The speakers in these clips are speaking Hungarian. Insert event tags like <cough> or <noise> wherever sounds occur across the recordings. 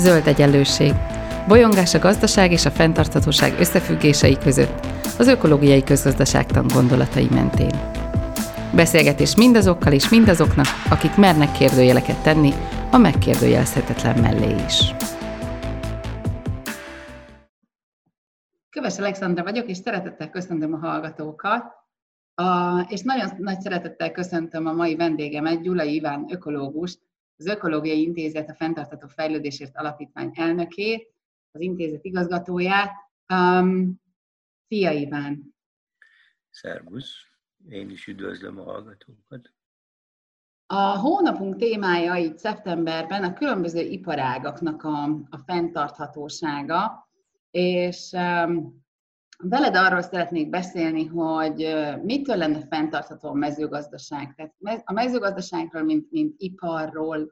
Zöld egyenlőség. Bolyongás a gazdaság és a fenntarthatóság összefüggései között, az ökológiai közgazdaságtan gondolatai mentén. Beszélgetés mindazokkal és mindazoknak, akik mernek kérdőjeleket tenni a megkérdőjelezhetetlen mellé is. Köves Alexandra vagyok, és szeretettel köszöntöm a hallgatókat. A, és nagyon nagy szeretettel köszöntöm a mai vendégemet, Gyula Iván ökológust, az Ökológiai Intézet a Fentartató Fejlődésért Alapítvány elnökét, az intézet igazgatóját. Um, szia Iván! Szervusz! Én is üdvözlöm a hallgatókat! A hónapunk témája itt szeptemberben a különböző iparágaknak a, a fenntarthatósága, és um, veled arról szeretnék beszélni, hogy mitől lenne fenntartható a mezőgazdaság. Tehát a mezőgazdaságról, mint, mint iparról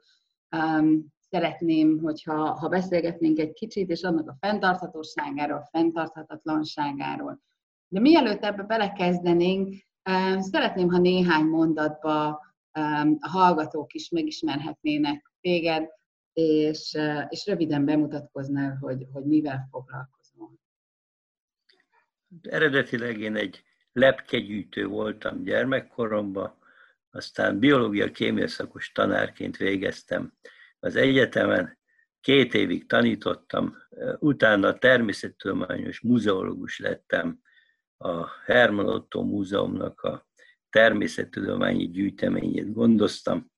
um, szeretném, hogyha ha beszélgetnénk egy kicsit, és annak a fenntarthatóságáról, fenntarthatatlanságáról. De mielőtt ebbe belekezdenénk, um, szeretném, ha néhány mondatba um, a hallgatók is megismerhetnének téged, és, uh, és röviden bemutatkoznál, hogy, hogy mivel foglalkozol. Eredetileg én egy lepkegyűjtő voltam gyermekkoromban, aztán biológia kémia szakos tanárként végeztem az egyetemen, két évig tanítottam, utána természettudományos muzeológus lettem a Herman Otto Múzeumnak a természettudományi gyűjteményét gondoztam,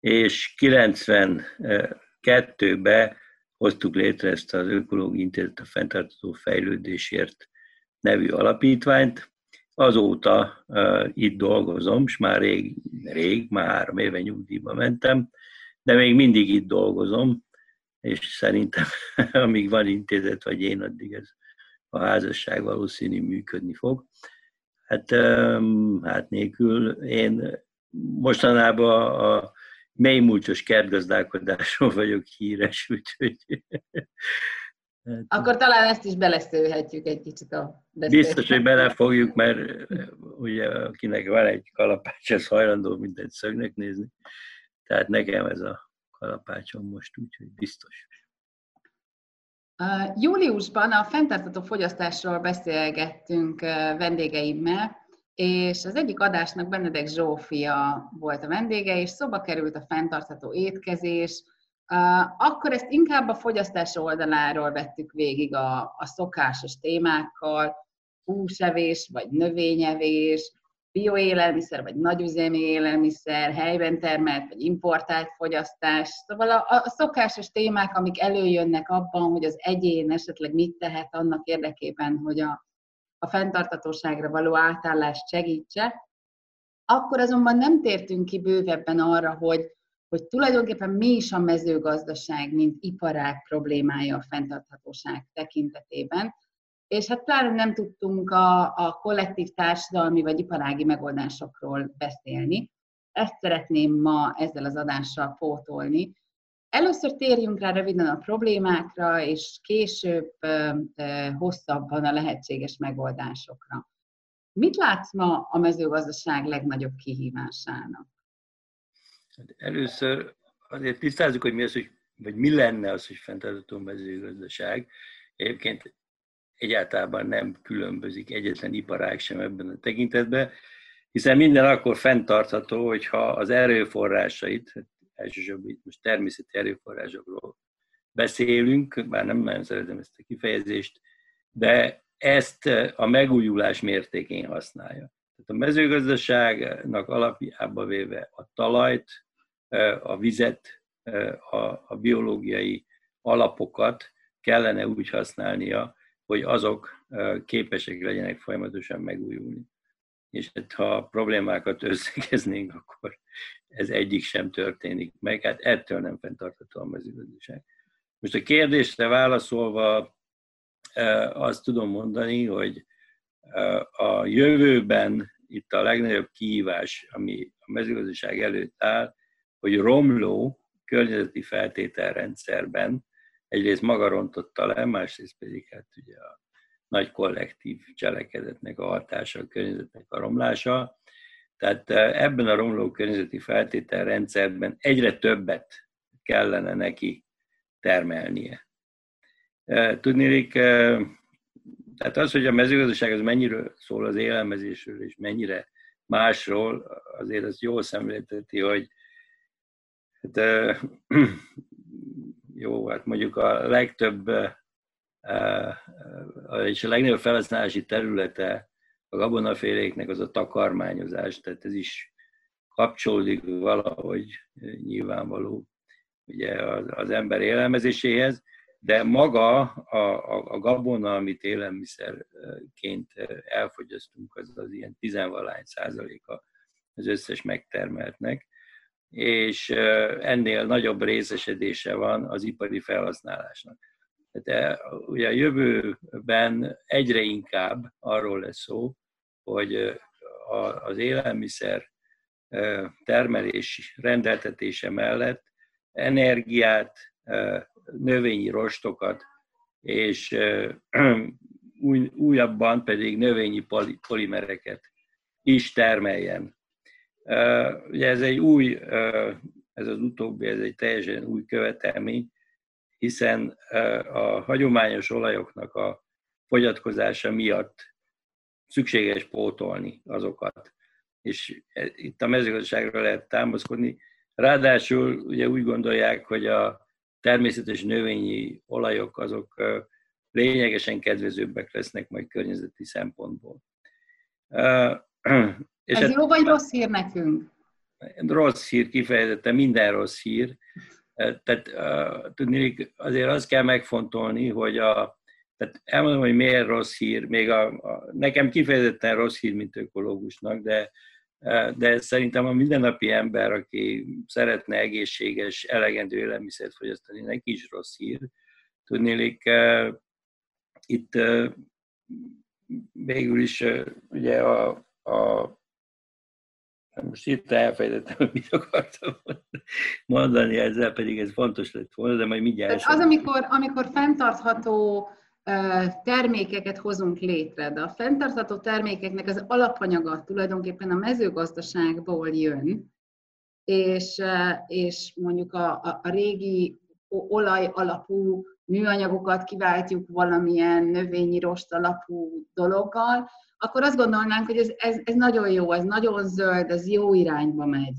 és 92-ben hoztuk létre ezt az Ökológiai Intézet a fenntartható fejlődésért nevű alapítványt. Azóta uh, itt dolgozom, és már rég, rég, már három éve nyugdíjba mentem, de még mindig itt dolgozom, és szerintem <laughs> amíg van intézet, vagy én, addig ez a házasság valószínű működni fog. Hát, hát nélkül én mostanában a mélymúltos kertgazdálkodásról vagyok híres, <laughs> úgyhogy Akkor talán ezt is beleszőhetjük egy kicsit a Biztos, hogy belefogjuk, mert ugye akinek van egy kalapács, az hajlandó mindent szögnek nézni. Tehát nekem ez a kalapácsom most, úgyhogy biztos. Uh, júliusban a fenntartható fogyasztásról beszélgettünk uh, vendégeimmel, és az egyik adásnak Benedek Zsófia volt a vendége, és szoba került a fenntartható étkezés, akkor ezt inkább a fogyasztás oldaláról vettük végig a, a szokásos témákkal, húsevés vagy növényevés, bioélelmiszer vagy nagyüzemi élelmiszer, helyben termelt vagy importált fogyasztás. Szóval a, a szokásos témák, amik előjönnek abban, hogy az egyén esetleg mit tehet annak érdekében, hogy a, a fenntartatóságra való átállást segítse. Akkor azonban nem tértünk ki bővebben arra, hogy hogy tulajdonképpen mi is a mezőgazdaság, mint iparág problémája a fenntarthatóság tekintetében, és hát pláne nem tudtunk a, a kollektív társadalmi vagy iparági megoldásokról beszélni. Ezt szeretném ma ezzel az adással pótolni. Először térjünk rá röviden a problémákra, és később hosszabban a lehetséges megoldásokra. Mit látsz ma a mezőgazdaság legnagyobb kihívásának? Hát először azért tisztázzuk, hogy mi az, hogy, vagy mi lenne az, hogy fenntartható mezőgazdaság. Egyébként egyáltalán nem különbözik egyetlen iparág sem ebben a tekintetben, hiszen minden akkor fenntartható, hogyha az erőforrásait, hát elsősorban itt most természeti erőforrásokról beszélünk, bár nem nagyon szeretem ezt a kifejezést, de ezt a megújulás mértékén használja. Tehát a mezőgazdaságnak alapjába véve a talajt, a vizet, a, biológiai alapokat kellene úgy használnia, hogy azok képesek legyenek folyamatosan megújulni. És hát, ha problémákat összegeznénk, <laughs> akkor ez egyik sem történik meg. Hát ettől nem fenntartható a mezőgazdaság. Most a kérdésre válaszolva azt tudom mondani, hogy a jövőben itt a legnagyobb kihívás, ami a mezőgazdaság előtt áll, hogy romló környezeti feltételrendszerben egyrészt maga rontotta le, másrészt pedig hát ugye a nagy kollektív cselekedetnek a hatása, a környezetnek a romlása. Tehát e, ebben a romló környezeti feltételrendszerben egyre többet kellene neki termelnie. Tudnélik, tehát az, hogy a mezőgazdaság az mennyire szól az élelmezésről, és mennyire másról, azért az jól szemlélteti, hogy hát, <clears throat> jó, hát mondjuk a legtöbb és a legnagyobb felhasználási területe a gabonaféléknek az a takarmányozás, tehát ez is kapcsolódik valahogy nyilvánvaló ugye az, az ember élelmezéséhez, de maga a, a, a gabona, amit élelmiszerként elfogyasztunk, az az ilyen tizenvalány százaléka az összes megtermeltnek, és ennél nagyobb részesedése van az ipari felhasználásnak. De ugye a jövőben egyre inkább arról lesz szó, hogy az élelmiszer termelés rendeltetése mellett energiát, növényi rostokat, és új, újabban pedig növényi polimereket is termeljen. Ugye ez egy új, ez az utóbbi, ez egy teljesen új követelmény, hiszen a hagyományos olajoknak a fogyatkozása miatt szükséges pótolni azokat. És e, itt a mezőgazdaságra lehet támaszkodni. Ráadásul ugye úgy gondolják, hogy a természetes növényi olajok azok lényegesen kedvezőbbek lesznek majd környezeti szempontból. És Ez hát, jó vagy rossz hír nekünk? Rossz hír, kifejezetten minden rossz hír. Tehát tudni, azért azt kell megfontolni, hogy a, tehát elmondom, hogy miért rossz hír, még a, a, nekem kifejezetten rossz hír, mint ökológusnak, de, de szerintem a mindennapi ember, aki szeretne egészséges, elegendő élelmiszert fogyasztani, neki is rossz hír. Tudnélik, itt végül is ugye a, a most itt elfejtettem, hogy mit akartam mondani ezzel, pedig ez fontos lett volna, de majd mindjárt... Az, amikor, amikor fenntartható termékeket hozunk létre, de a fenntartható termékeknek az alapanyaga tulajdonképpen a mezőgazdaságból jön, és, és mondjuk a, a, a régi olaj alapú műanyagokat kiváltjuk valamilyen növényi rost alapú dologgal, akkor azt gondolnánk, hogy ez, ez, ez nagyon jó, ez nagyon zöld, ez jó irányba megy.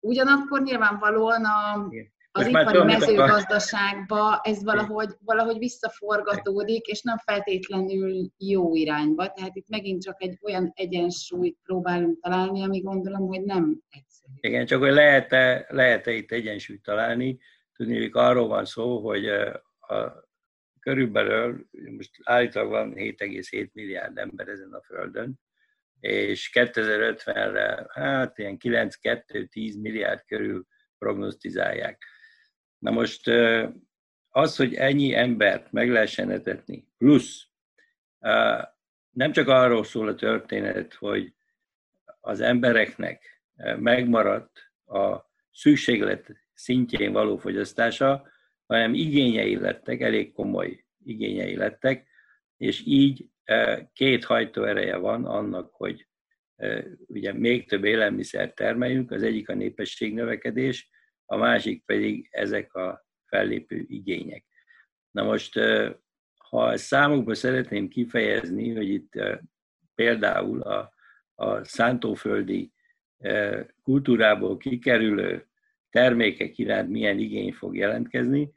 Ugyanakkor nyilvánvalóan a, az Most ipari mezőgazdaságba ez valahogy, valahogy visszaforgatódik, és nem feltétlenül jó irányba. Tehát itt megint csak egy olyan egyensúlyt próbálunk találni, ami gondolom, hogy nem egyszerű. Igen, csak hogy lehet-e, lehet-e itt egyensúlyt találni. Tudni, hogy arról van szó, hogy a, körülbelül, most állítólag van 7,7 milliárd ember ezen a Földön, és 2050-re hát ilyen 9-2-10 milliárd körül prognosztizálják. Na most az, hogy ennyi embert meg lehessen etetni, plusz nem csak arról szól a történet, hogy az embereknek megmaradt a szükséglet szintjén való fogyasztása, hanem igényei lettek, elég komoly igényei lettek, és így két hajtóereje van annak, hogy ugye még több élelmiszer termeljünk, az egyik a népesség növekedés, a másik pedig ezek a fellépő igények. Na most, ha számokba szeretném kifejezni, hogy itt például a, a szántóföldi kultúrából kikerülő termékek iránt milyen igény fog jelentkezni,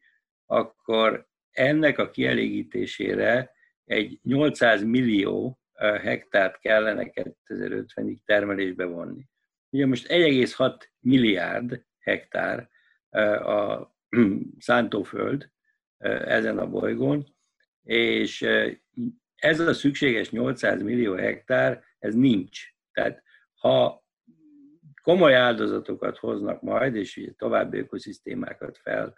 akkor ennek a kielégítésére egy 800 millió hektárt kellene 2050-ig termelésbe vonni. Ugye most 1,6 milliárd hektár a <clears throat> szántóföld ezen a bolygón, és ez a szükséges 800 millió hektár, ez nincs. Tehát ha komoly áldozatokat hoznak majd, és további ökoszisztémákat fel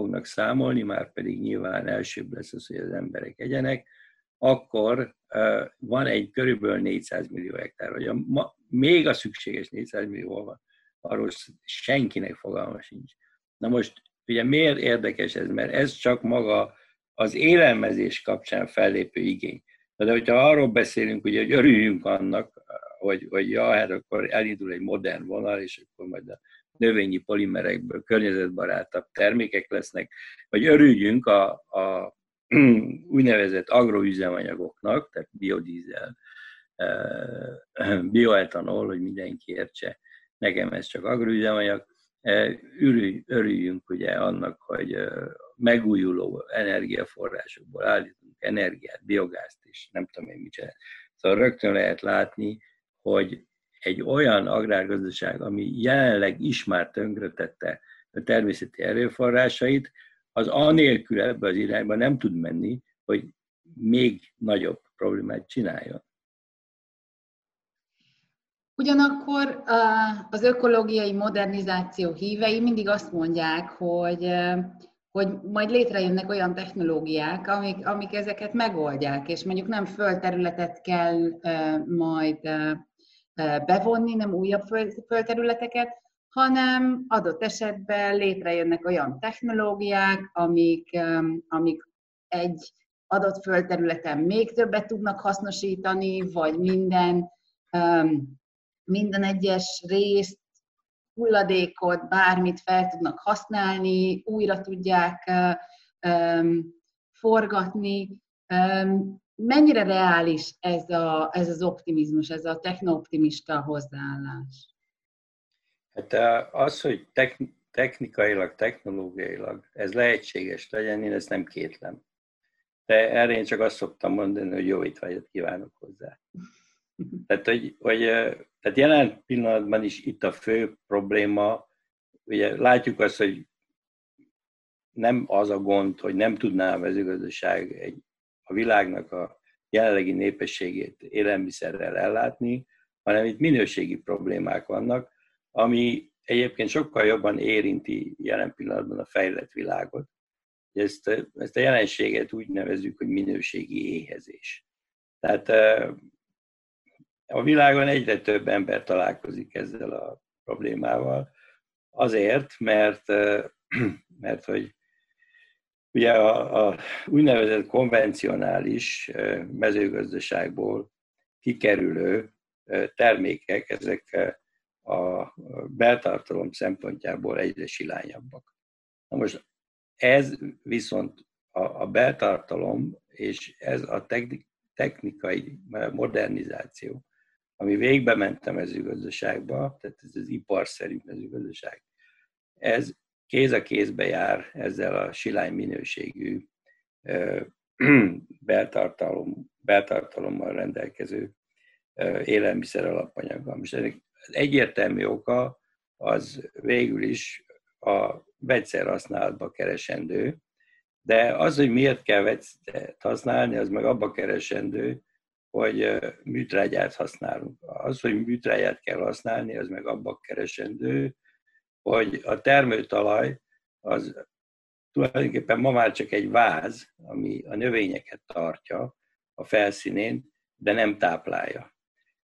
fognak számolni, már pedig nyilván elsőbb lesz az, hogy az emberek egyenek, akkor van egy körülbelül 400 millió hektár, vagy a, ma, még a szükséges 400 millió van, arról senkinek fogalma sincs. Na most ugye miért érdekes ez? Mert ez csak maga az élelmezés kapcsán fellépő igény. De hogyha arról beszélünk, ugye, hogy örüljünk annak, hogy, hogy ja, hát akkor elindul egy modern vonal, és akkor majd a növényi polimerekből környezetbarátabb termékek lesznek, vagy örüljünk a, a <clears throat> úgynevezett agroüzemanyagoknak, tehát biodízel, <clears throat> bioetanol, hogy mindenki értse, nekem ez csak agroüzemanyag, örüljünk ugye annak, hogy megújuló energiaforrásokból állítunk energiát, biogázt is, nem tudom én mit. Szóval rögtön lehet látni, hogy egy olyan agrárgazdaság, ami jelenleg is már tönkretette a természeti erőforrásait, az anélkül ebbe az irányba nem tud menni, hogy még nagyobb problémát csináljon. Ugyanakkor az ökológiai modernizáció hívei mindig azt mondják, hogy, hogy majd létrejönnek olyan technológiák, amik, amik ezeket megoldják, és mondjuk nem földterületet kell majd bevonni, nem újabb földterületeket, hanem adott esetben létrejönnek olyan technológiák, amik, amik egy adott földterületen még többet tudnak hasznosítani, vagy minden, minden egyes részt, hulladékot, bármit fel tudnak használni, újra tudják forgatni. Mennyire reális ez, a, ez az optimizmus, ez a technooptimista hozzáállás? Hát az, hogy technikailag, technológiailag ez lehetséges legyen, én ezt nem kétlem. De erre én csak azt szoktam mondani, hogy jó étvágyat kívánok hozzá. <laughs> Tehát, hogy, hogy tehát jelen pillanatban is itt a fő probléma, ugye látjuk azt, hogy nem az a gond, hogy nem tudná a mezőgazdaság egy, a világnak a jelenlegi népességét élelmiszerrel ellátni, hanem itt minőségi problémák vannak, ami egyébként sokkal jobban érinti jelen pillanatban a fejlett világot. Ezt, ezt a jelenséget úgy nevezzük, hogy minőségi éhezés. Tehát a világon egyre több ember találkozik ezzel a problémával, azért, mert, <clears throat> mert hogy ugye a, a úgynevezett konvencionális mezőgazdaságból kikerülő termékek, ezek a beltartalom szempontjából egyre silányabbak. Na most ez viszont a, a beltartalom és ez a technikai modernizáció, ami végbe ment a mezőgazdaságba, tehát ez az iparszerű mezőgazdaság, ez kéz a kézbe jár ezzel a silány minőségű <clears throat> beltartalom, beltartalommal rendelkező élelmiszer alapanyaggal. Most ennek az egyértelmű oka az végül is a vegyszer használatba keresendő, de az, hogy miért kell vegyszert használni, az meg abba keresendő, hogy műtrágyát használunk. Az, hogy műtrágyát kell használni, az meg abba keresendő, hogy a termőtalaj az tulajdonképpen ma már csak egy váz, ami a növényeket tartja a felszínén, de nem táplálja.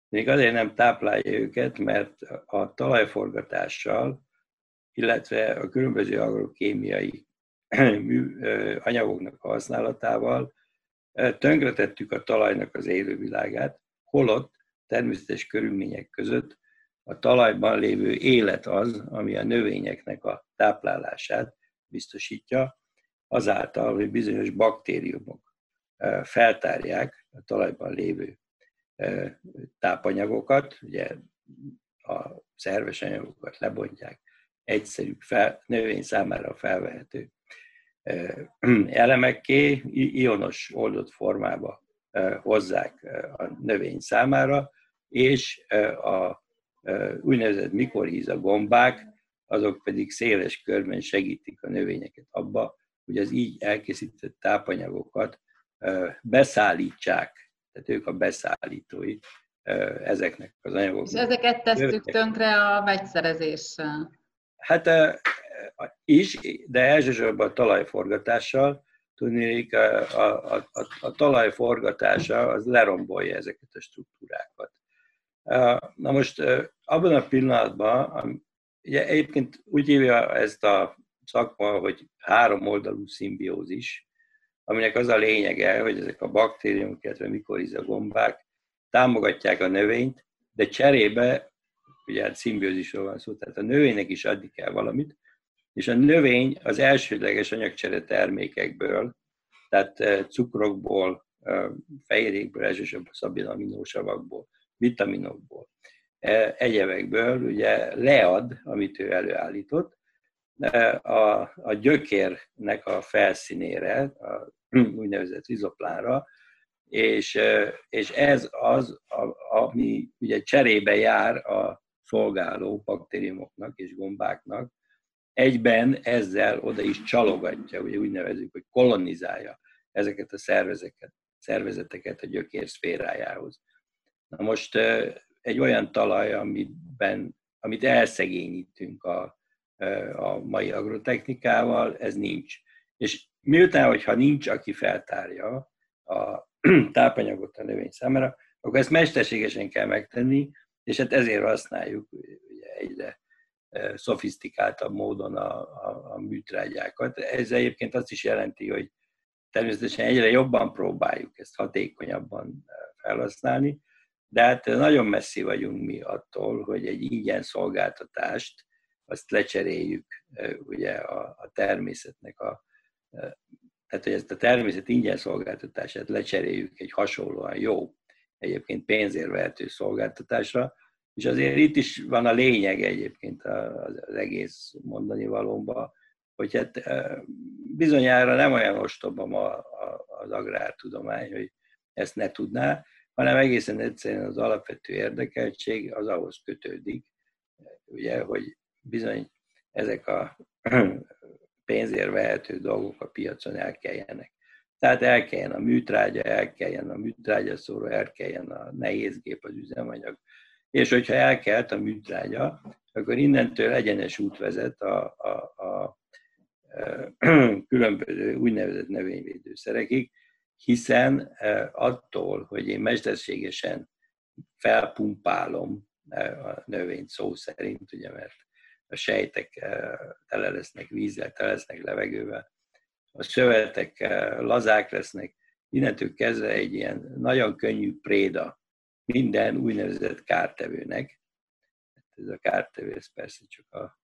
Még azért nem táplálja őket, mert a talajforgatással, illetve a különböző agrokémiai <clears throat> anyagoknak a használatával tönkretettük a talajnak az élővilágát, holott természetes körülmények között a talajban lévő élet az, ami a növényeknek a táplálását biztosítja, azáltal, hogy bizonyos baktériumok feltárják a talajban lévő tápanyagokat, ugye a szerves anyagokat lebontják, egyszerű fel, növény számára felvehető elemekké, ionos oldott formába hozzák a növény számára, és a úgynevezett mikorhíza gombák, azok pedig széles körben segítik a növényeket abba, hogy az így elkészített tápanyagokat beszállítsák, tehát ők a beszállítói ezeknek az anyagoknak. És ezeket tesszük tönkre a vegyszerezéssel? Hát is, de elsősorban a talajforgatással, tudnék, a, a, a, a talajforgatása az lerombolja ezeket a struktúrákat. Na most abban a pillanatban, ugye egyébként úgy hívja ezt a szakma, hogy három oldalú szimbiózis, aminek az a lényege, hogy ezek a baktériumok, illetve mikoriza gombák támogatják a növényt, de cserébe ugye hát szimbiózisról van szó, tehát a növénynek is adni kell valamit, és a növény az elsődleges anyagcsere termékekből, tehát cukrokból, fehérjékből, elsősorban szabinaminósavakból, vitaminokból, egyebekből ugye lead, amit ő előállított, a, a gyökérnek a felszínére, a <clears throat> úgynevezett rizoplánra, és, és ez az, ami ugye cserébe jár a szolgáló baktériumoknak és gombáknak, egyben ezzel oda is csalogatja, ugye úgy nevezzük, hogy kolonizálja ezeket a szervezeteket, szervezeteket a gyökér szférájához. Na most egy olyan talaj, amiben, amit elszegényítünk a, a mai agrotechnikával, ez nincs. És miután, hogyha nincs, aki feltárja a <clears throat> tápanyagot a növény számára, akkor ezt mesterségesen kell megtenni, és hát ezért használjuk ugye egyre szofisztikáltabb módon a, a, a műtrágyákat. Ez egyébként azt is jelenti, hogy természetesen egyre jobban próbáljuk ezt hatékonyabban felhasználni, de hát nagyon messzi vagyunk mi attól, hogy egy ingyen szolgáltatást azt lecseréljük ugye a, a természetnek a, tehát hogy ezt a természet ingyen szolgáltatását lecseréljük egy hasonlóan jó, egyébként pénzért vehető szolgáltatásra, és azért itt is van a lényeg egyébként az egész mondani valóban, hogy hát bizonyára nem olyan ostoba ma az agrártudomány, hogy ezt ne tudná, hanem egészen egyszerűen az alapvető érdekeltség az ahhoz kötődik, ugye, hogy bizony ezek a <clears throat> pénzért vehető dolgok a piacon elkeljenek. Tehát elkeljen a műtrágya, elkeljen a műtrágya szóró, elkeljen a nehézgép, az üzemanyag. És hogyha elkelt a műtrágya, akkor innentől egyenes út vezet a, a, a, a <clears throat> különböző úgynevezett növényvédőszerekig, hiszen e, attól, hogy én mesterségesen felpumpálom e, a növényt szó szerint, ugye, mert a sejtek e, tele lesznek vízzel, tele lesznek levegővel, a szövetek lazák lesznek, innentől kezdve egy ilyen nagyon könnyű préda minden úgynevezett kártevőnek. Ez a kártevő, ez persze csak a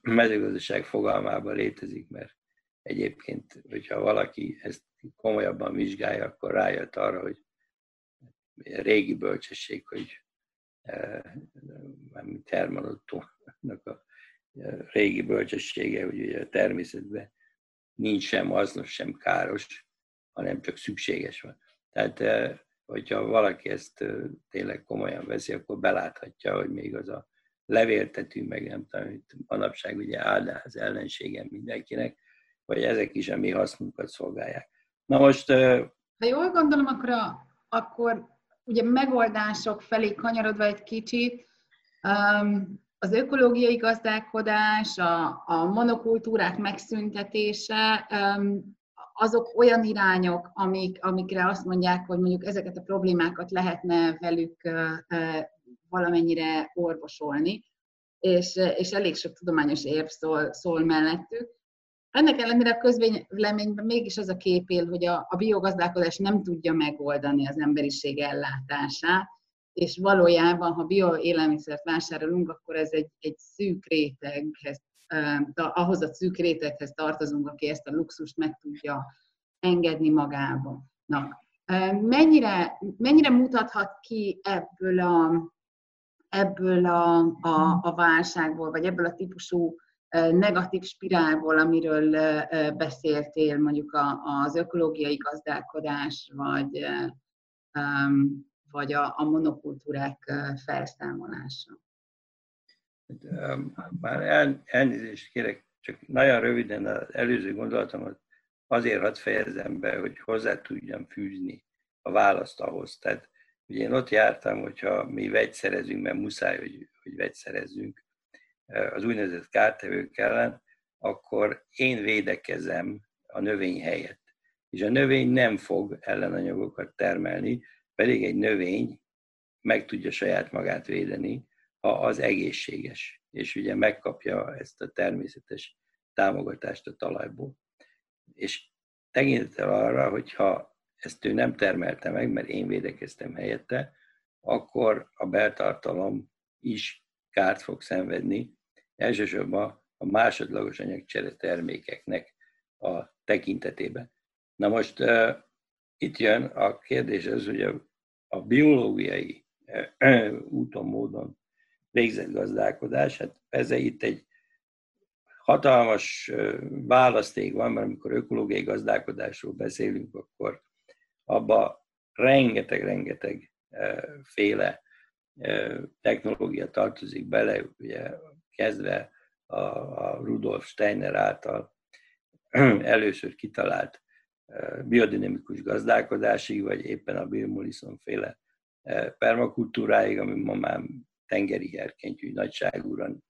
mezőgazdaság fogalmában létezik, mert egyébként, hogyha valaki ezt komolyabban vizsgálja, akkor rájött arra, hogy régi bölcsesség, hogy mármint Hermanottónak a régi bölcsessége, hogy ugye a természetben nincs sem hasznos, sem káros, hanem csak szükséges van. Tehát, hogyha valaki ezt tényleg komolyan veszi, akkor beláthatja, hogy még az a levéltető, meg nem tudom, hogy manapság ugye áldáz ellenségem mindenkinek, vagy ezek is a mi hasznunkat szolgálják. Na most... Ha jól gondolom, akkor, a, akkor ugye megoldások felé kanyarodva egy kicsit, az ökológiai gazdálkodás, a, a monokultúrák megszüntetése, azok olyan irányok, amik, amikre azt mondják, hogy mondjuk ezeket a problémákat lehetne velük valamennyire orvosolni, és, és elég sok tudományos érv szól, szól mellettük. Ennek ellenére a közvéleményben mégis az a kép él, hogy a, a biogazdálkodás nem tudja megoldani az emberiség ellátását, és valójában, ha bioélelmiszert vásárolunk, akkor ez egy, egy szűk réteghez, ahhoz a szűk réteghez tartozunk, aki ezt a luxust meg tudja engedni magába. Na, mennyire, mennyire mutathat ki ebből a, ebből a, a, a válságból, vagy ebből a típusú negatív spirálból, amiről beszéltél, mondjuk az ökológiai gazdálkodás, vagy, vagy a, monokultúrák felszámolása. Már el, elnézést kérek, csak nagyon röviden az előző gondolatomat azért hadd fejezem be, hogy hozzá tudjam fűzni a választ ahhoz. Tehát ugye én ott jártam, hogyha mi vegyszerezünk, mert muszáj, hogy, hogy vegyszerezzünk, az úgynevezett kártevők ellen, akkor én védekezem a növény helyett. És a növény nem fog ellenanyagokat termelni, pedig egy növény meg tudja saját magát védeni, ha az egészséges, és ugye megkapja ezt a természetes támogatást a talajból. És tekintettel arra, hogyha ezt ő nem termelte meg, mert én védekeztem helyette, akkor a beltartalom is kárt fog szenvedni, elsősorban a másodlagos anyagcsere termékeknek a tekintetében. Na most uh, itt jön a kérdés az, hogy a, biológiai uh, úton, módon végzett gazdálkodás, hát persze itt egy hatalmas választék van, mert amikor ökológiai gazdálkodásról beszélünk, akkor abba rengeteg-rengeteg féle technológia tartozik bele, ugye kezdve a, a Rudolf Steiner által <clears throat> először kitalált biodinamikus gazdálkodásig, vagy éppen a Bill Mollison féle permakultúráig, ami ma már tengeri erkentyű nagyságúran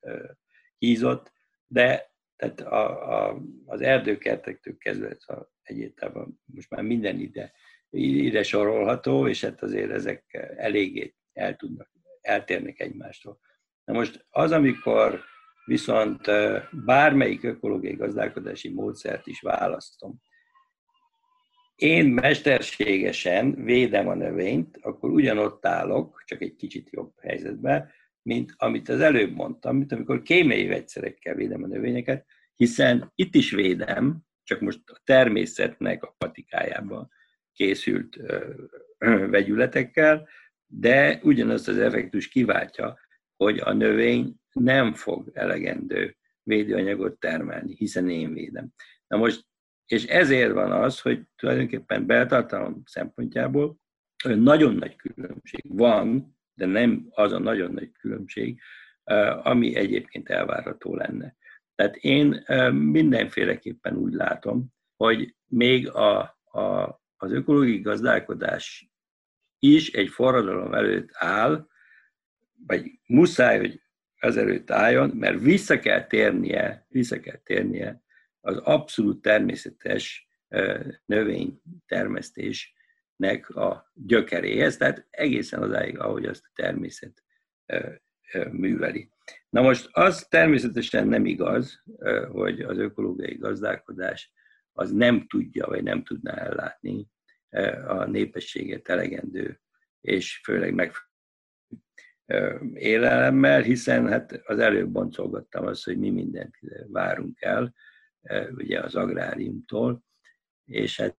hízott, de tehát a, a, az erdőkertektől kezdve egyáltalán most már minden ide, ide sorolható, és hát azért ezek eléggé el tudnak, eltérnek egymástól. Na most az, amikor viszont bármelyik ökológiai gazdálkodási módszert is választom, én mesterségesen védem a növényt, akkor ugyanott állok, csak egy kicsit jobb helyzetben, mint amit az előbb mondtam, mint amikor kémiai vegyszerekkel védem a növényeket, hiszen itt is védem, csak most a természetnek a patikájában készült vegyületekkel, de ugyanazt az effektus kiváltja, hogy a növény nem fog elegendő védőanyagot termelni, hiszen én védem. Na most, és ezért van az, hogy tulajdonképpen beltartalom szempontjából nagyon nagy különbség van de nem az a nagyon nagy különbség, ami egyébként elvárható lenne. Tehát én mindenféleképpen úgy látom, hogy még a, a, az ökológiai gazdálkodás is egy forradalom előtt áll, vagy muszáj, hogy ezelőtt álljon, mert vissza kell térnie, vissza kell térnie az abszolút természetes növénytermesztés nek a gyökeréhez, tehát egészen odáig, ahogy azt a természet műveli. Na most az természetesen nem igaz, hogy az ökológiai gazdálkodás az nem tudja, vagy nem tudná ellátni a népességet elegendő, és főleg meg élelemmel, hiszen hát az előbb boncolgattam azt, hogy mi mindent várunk el, ugye az agráriumtól, és hát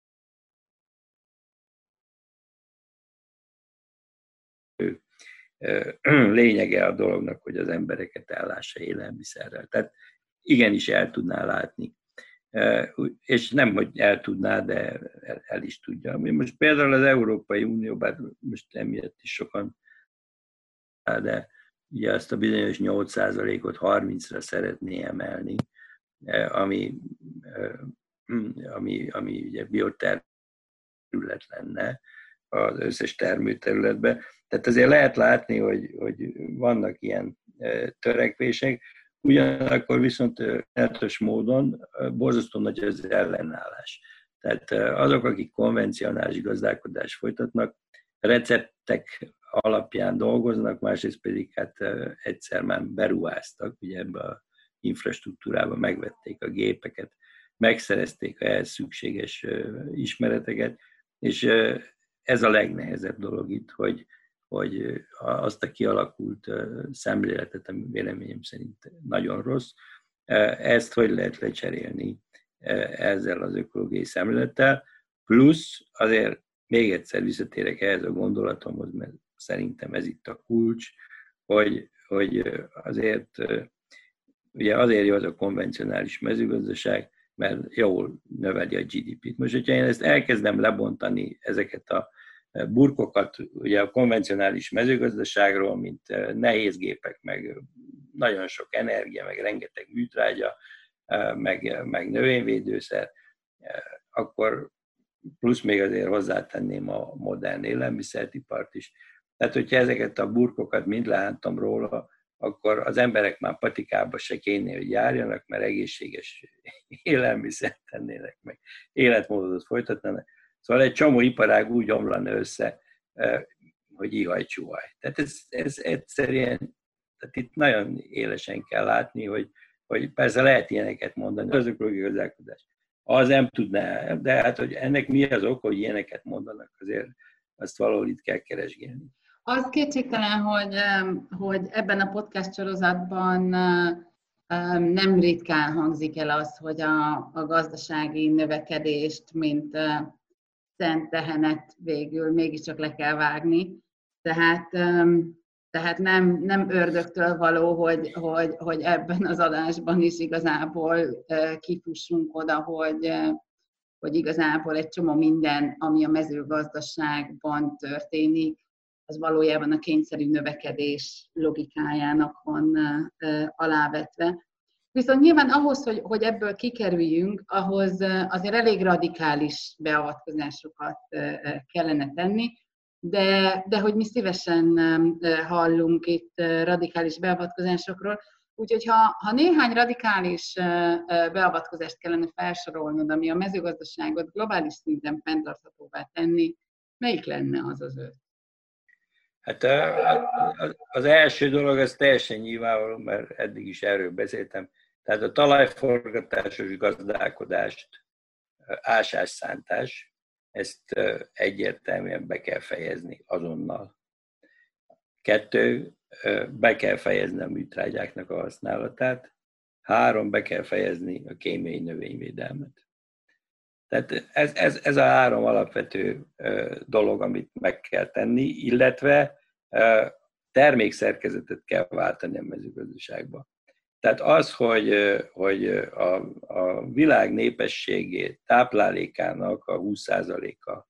<clears throat> lényege a dolognak, hogy az embereket ellássa élelmiszerrel. Tehát igenis el tudná látni. És nem, hogy el tudná, de el, el is tudja. Most például az Európai Unió, most emiatt is sokan, de ugye azt a bizonyos 8%-ot 30-ra szeretné emelni, ami, ami, ami ugye bioterület lenne az összes termőterületben. Tehát azért lehet látni, hogy, hogy vannak ilyen törekvések, ugyanakkor viszont eltös módon borzasztó nagy az ellenállás. Tehát azok, akik konvencionális gazdálkodást folytatnak, receptek alapján dolgoznak, másrészt pedig hát egyszer már beruháztak, ugye ebbe a infrastruktúrába megvették a gépeket, megszerezték a szükséges ismereteket, és ez a legnehezebb dolog itt, hogy, hogy azt a kialakult szemléletet, ami véleményem szerint nagyon rossz, ezt hogy lehet lecserélni ezzel az ökológiai szemlélettel, plusz azért még egyszer visszatérek ehhez a gondolatomhoz, mert szerintem ez itt a kulcs, hogy, hogy azért ugye azért jó az a konvencionális mezőgazdaság, mert jól növeli a GDP-t. Most, hogyha én ezt elkezdem lebontani, ezeket a burkokat ugye a konvencionális mezőgazdaságról, mint eh, nehéz gépek, meg nagyon sok energia, meg rengeteg műtrágya, meg, meg növényvédőszer, akkor plusz még azért hozzátenném a modern élelmiszeripart is. Tehát, hogyha ezeket a burkokat mind lehántam róla, akkor az emberek már patikába se kéne, hogy járjanak, mert egészséges <laughs> élelmiszert tennének meg, életmódot folytatnának Szóval egy csomó iparág úgy omlana össze, hogy ihaj csuhaj. Tehát ez, ez egyszerűen, tehát itt nagyon élesen kell látni, hogy, hogy persze lehet ilyeneket mondani, az ökológiai gazdálkodás. Az nem tudná, de hát, hogy ennek mi az ok, hogy ilyeneket mondanak, azért azt valahol itt kell keresgélni. Az kétségtelen, hogy, hogy ebben a podcast sorozatban nem ritkán hangzik el az, hogy a, a gazdasági növekedést, mint szent tehenet végül mégiscsak le kell vágni. Tehát, tehát nem, nem ördögtől való, hogy, hogy, hogy ebben az adásban is igazából kifussunk oda, hogy, hogy igazából egy csomó minden, ami a mezőgazdaságban történik, az valójában a kényszerű növekedés logikájának van alávetve. Viszont nyilván ahhoz, hogy, hogy ebből kikerüljünk, ahhoz azért elég radikális beavatkozásokat kellene tenni, de, de hogy mi szívesen hallunk itt radikális beavatkozásokról, Úgyhogy ha, ha néhány radikális beavatkozást kellene felsorolnod, ami a mezőgazdaságot globális szinten fenntarthatóvá tenni, melyik lenne az az öt? Hát az első dolog az teljesen nyilvánvaló, mert eddig is erről beszéltem. Tehát a talajforgatásos gazdálkodást, ásásszántás, ezt egyértelműen be kell fejezni azonnal. Kettő, be kell fejezni a műtrágyáknak a használatát. Három, be kell fejezni a kémiai növényvédelmet. Tehát ez, ez, ez a három alapvető dolog, amit meg kell tenni, illetve termékszerkezetet kell váltani a mezőgazdaságba. Tehát az, hogy, hogy a, a világ népességét, táplálékának a 20%-a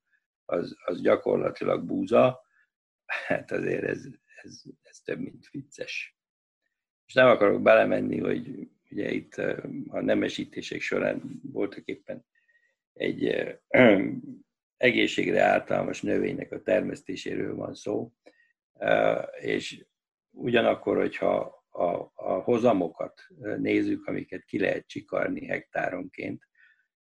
az, az gyakorlatilag búza, hát azért ez, ez, ez több, mint vicces. És nem akarok belemenni, hogy ugye itt a nemesítések során voltak éppen egy egészségre általános növénynek a termesztéséről van szó, és ugyanakkor, hogyha a, a hozamokat nézzük, amiket ki lehet csikarni hektáronként,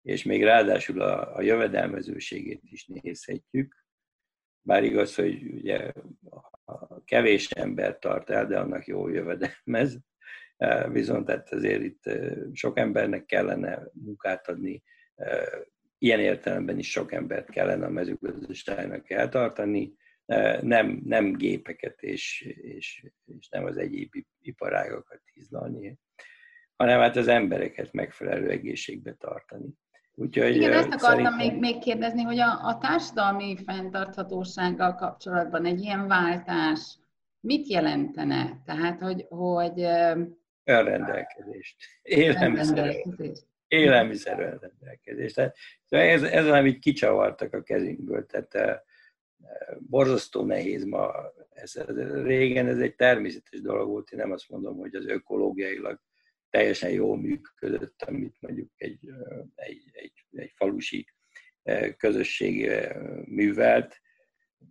és még ráadásul a, a jövedelmezőségét is nézhetjük, bár igaz, hogy ugye kevés ember tart el, de annak jó jövedelmez, viszont hát azért itt sok embernek kellene munkát adni, ilyen értelemben is sok embert kellene a mezőgazdaságnak eltartani, nem, nem gépeket és, és, és nem az egyéb iparágakat hízlalni, hanem hát az embereket megfelelő egészségbe tartani. Úgyhogy Igen, ezt akartam szerintem... még, még kérdezni, hogy a, a társadalmi fenntarthatósággal kapcsolatban egy ilyen váltás mit jelentene? Tehát, hogy... hogy Önrendelkezést. Élelmiszerrendelkezést. Élelmiszer önrendelkezést. Tehát ez, ez az, amit kicsavartak a kezünkből. Tehát borzasztó nehéz ma. Ez, régen ez egy természetes dolog volt, én nem azt mondom, hogy az ökológiailag teljesen jól működött, amit mondjuk egy, egy, egy, egy falusi közösség művelt,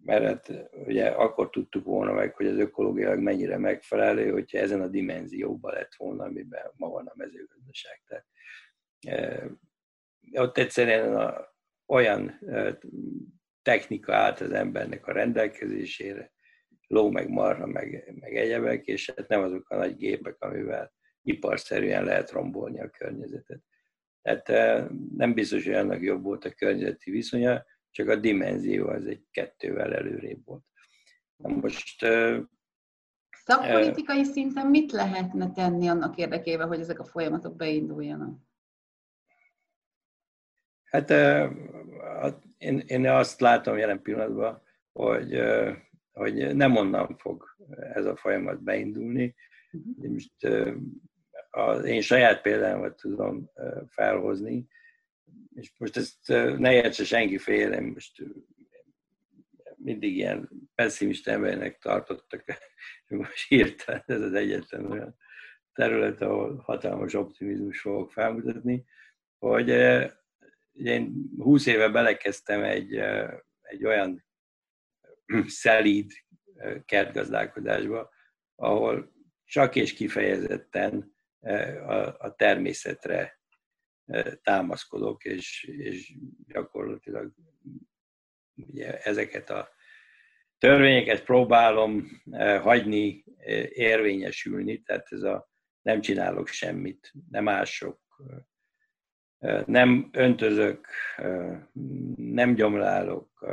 mert hát ugye akkor tudtuk volna meg, hogy az ökológiailag mennyire megfelelő, hogyha ezen a dimenzióban lett volna, amiben ma van a mezőgazdaság. Tehát, ott egyszerűen a, olyan technika állt az embernek a rendelkezésére, ló, meg marha, meg, meg egyebek, és hát nem azok a nagy gépek, amivel iparszerűen lehet rombolni a környezetet. Tehát nem biztos, hogy annak jobb volt a környezeti viszonya, csak a dimenzió az egy kettővel előrébb volt. Na most... Szakpolitikai szinten mit lehetne tenni annak érdekében, hogy ezek a folyamatok beinduljanak? Hát én, én azt látom jelen pillanatban, hogy, hogy nem onnan fog ez a folyamat beindulni. Uh-huh. Most az én saját példámat tudom felhozni, és most ezt ne értse senki félre, most mindig ilyen pessimista embernek tartottak, most hirtelen ez az egyetlen olyan terület, ahol hatalmas optimizmus fogok felmutatni, hogy én 20 éve belekezdtem egy, egy olyan <clears throat> szelíd kertgazdálkodásba, ahol csak és kifejezetten a, természetre támaszkodok, és, és gyakorlatilag ugye ezeket a törvényeket próbálom hagyni érvényesülni, tehát ez a nem csinálok semmit, nem ások, nem öntözök, nem gyomlálok,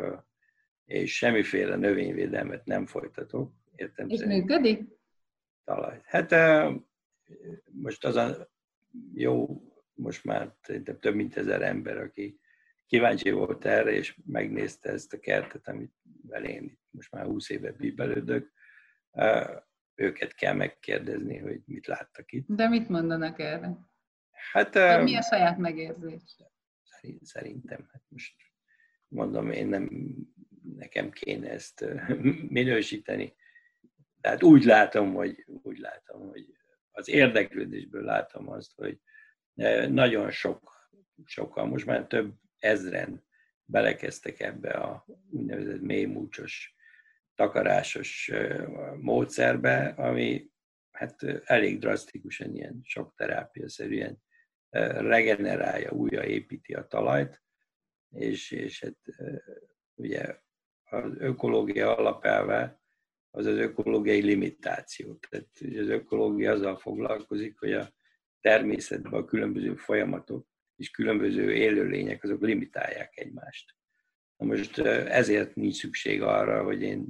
és semmiféle növényvédelmet nem folytatok. Értem és működik? Talaj. Hát most az a jó, most már több mint ezer ember, aki kíváncsi volt erre, és megnézte ezt a kertet, amit én most már 20 éve bíbelődök, őket kell megkérdezni, hogy mit láttak itt. De mit mondanak erre? Hát, De mi a saját megérzés? Szerintem, hát most mondom, én nem, nekem kéne ezt <laughs> minősíteni. Tehát úgy látom, hogy, úgy látom, hogy az érdeklődésből látom azt, hogy nagyon sok, sokkal, most már több ezren belekezdtek ebbe a úgynevezett mélymúcsos, takarásos módszerbe, ami hát elég drasztikusan ilyen sok terápia-szerűen regenerálja, újraépíti a talajt, és, és hát ugye az ökológia alapelve az az ökológiai limitáció. Tehát az ökológia azzal foglalkozik, hogy a természetben a különböző folyamatok és különböző élőlények azok limitálják egymást. Na most ezért nincs szükség arra, hogy én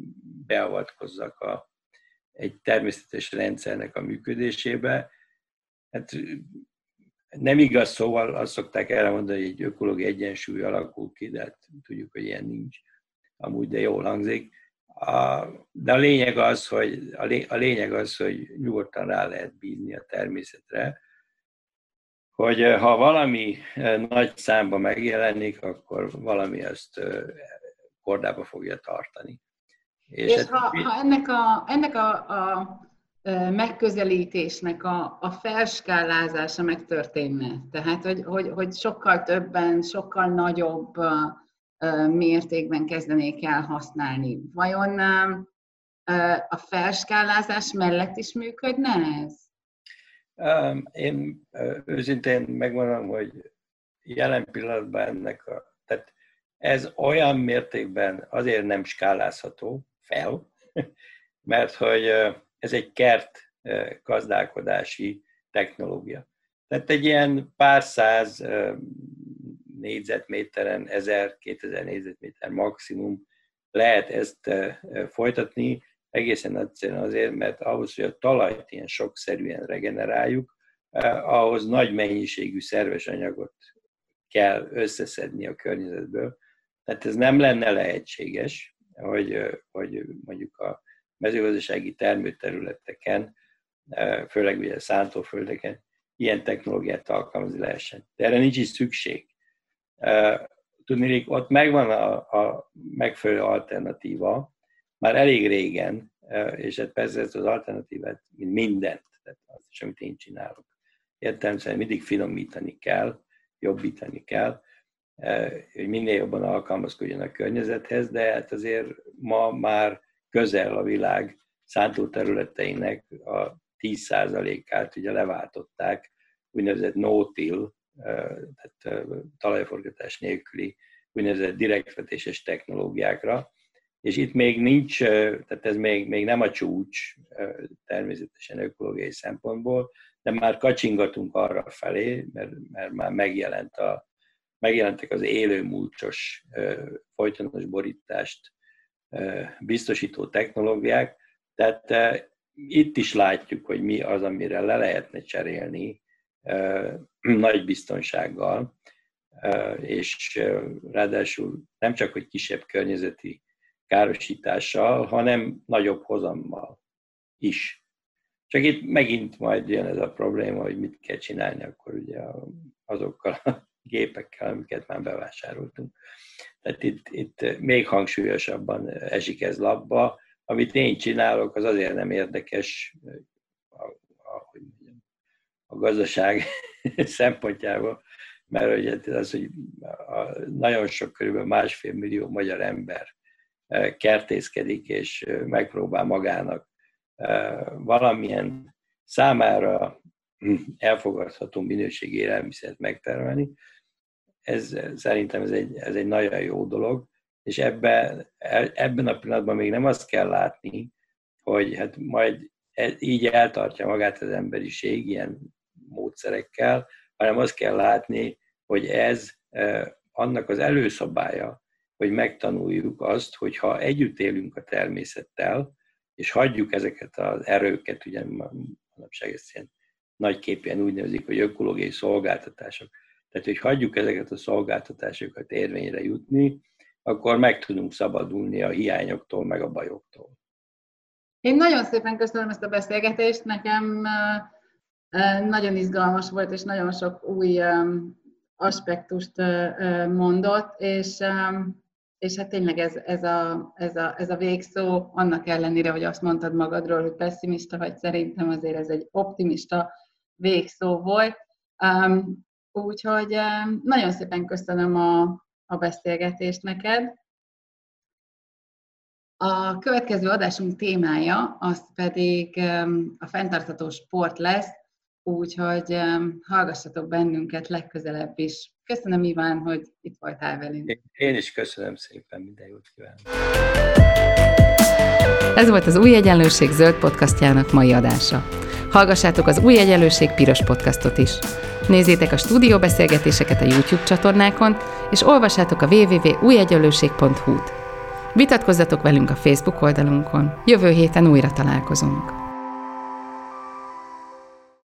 beavatkozzak a, egy természetes rendszernek a működésébe. Hát nem igaz, szóval azt szokták elmondani, hogy egy ökológiai egyensúly alakul ki, de hát tudjuk, hogy ilyen nincs. Amúgy, de jól hangzik. A, de a lényeg az, hogy a lényeg az, hogy nyugodtan rá lehet bízni a természetre, hogy ha valami nagy számba megjelenik, akkor valami azt kordába fogja tartani. És, és hát, ha, ha ennek a, ennek a, a megközelítésnek a, a felskálázása megtörténne, tehát hogy, hogy, hogy sokkal többen, sokkal nagyobb mértékben kezdenék el használni. Vajon a felskálázás mellett is működne ez? Én őszintén megmondom, hogy jelen pillanatban ennek a, tehát ez olyan mértékben azért nem skálázható fel, <laughs> mert hogy ez egy kert gazdálkodási technológia. Tehát egy ilyen pár száz négyzetméteren, 1000-2000 négyzetméter maximum lehet ezt folytatni, egészen egyszerűen azért, mert ahhoz, hogy a talajt ilyen sokszerűen regeneráljuk, ahhoz nagy mennyiségű szerves anyagot kell összeszedni a környezetből. Tehát ez nem lenne lehetséges, hogy, hogy mondjuk a mezőgazdasági termőterületeken, főleg ugye szántóföldeken ilyen technológiát alkalmazni lehessen. De erre nincs is szükség. Tudni, ott megvan a, a megfelelő alternatíva, már elég régen, és hát persze ezt az alternatívát, mint mindent, tehát az is, amit én csinálok, értelemszerűen mindig finomítani kell, jobbítani kell, hogy minél jobban alkalmazkodjon a környezethez, de hát azért ma már közel a világ szántóterületeinek a 10%-át ugye leváltották úgynevezett no-till, tehát talajforgatás nélküli úgynevezett direktvetéses technológiákra, és itt még nincs, tehát ez még, még nem a csúcs természetesen ökológiai szempontból, de már kacsingatunk arra felé, mert, mert már megjelent a, megjelentek az élő múlcsos folytonos borítást biztosító technológiák, tehát itt is látjuk, hogy mi az, amire le lehetne cserélni nagy biztonsággal, és ráadásul nem csak, hogy kisebb környezeti károsítással, hanem nagyobb hozammal is. Csak itt megint majd jön ez a probléma, hogy mit kell csinálni akkor ugye azokkal a gépekkel, amiket már bevásároltunk. Tehát itt, itt még hangsúlyosabban esik ez labba. Amit én csinálok, az azért nem érdekes a, a, a gazdaság <laughs> szempontjából, mert ugye az, hogy a, nagyon sok, körülbelül másfél millió magyar ember kertészkedik, és megpróbál magának valamilyen számára elfogadható minőségi élelmiszert megtermelni. Ez, szerintem ez egy, ez egy nagyon jó dolog, és ebben, ebben a pillanatban még nem azt kell látni, hogy hát majd e, így eltartja magát az emberiség ilyen módszerekkel, hanem azt kell látni, hogy ez annak az előszabálya, hogy megtanuljuk azt, hogy ha együtt élünk a természettel, és hagyjuk ezeket az erőket, ugye manapság ezt ilyen nagyképűen úgy nevezik, hogy ökológiai szolgáltatások, tehát hogy hagyjuk ezeket a szolgáltatásokat érvényre jutni, akkor meg tudunk szabadulni a hiányoktól, meg a bajoktól. Én nagyon szépen köszönöm ezt a beszélgetést, nekem nagyon izgalmas volt, és nagyon sok új aspektust mondott, és, és hát tényleg ez, ez, a, ez, a, ez a végszó, annak ellenére, hogy azt mondtad magadról, hogy pessimista vagy, szerintem azért ez egy optimista végszó volt. Úgyhogy nagyon szépen köszönöm a, a beszélgetést neked. A következő adásunk témája az pedig a fenntartható sport lesz, úgyhogy hallgassatok bennünket legközelebb is. Köszönöm, Iván, hogy itt voltál velünk. Én is köszönöm szépen, minden jót kívánok. Ez volt az Új Egyenlőség zöld podcastjának mai adása. Hallgassátok az Új Egyenlőség piros podcastot is. Nézzétek a stúdióbeszélgetéseket a YouTube csatornákon, és olvassátok a www.újegyenlőség.hu-t. Vitatkozzatok velünk a Facebook oldalunkon. Jövő héten újra találkozunk.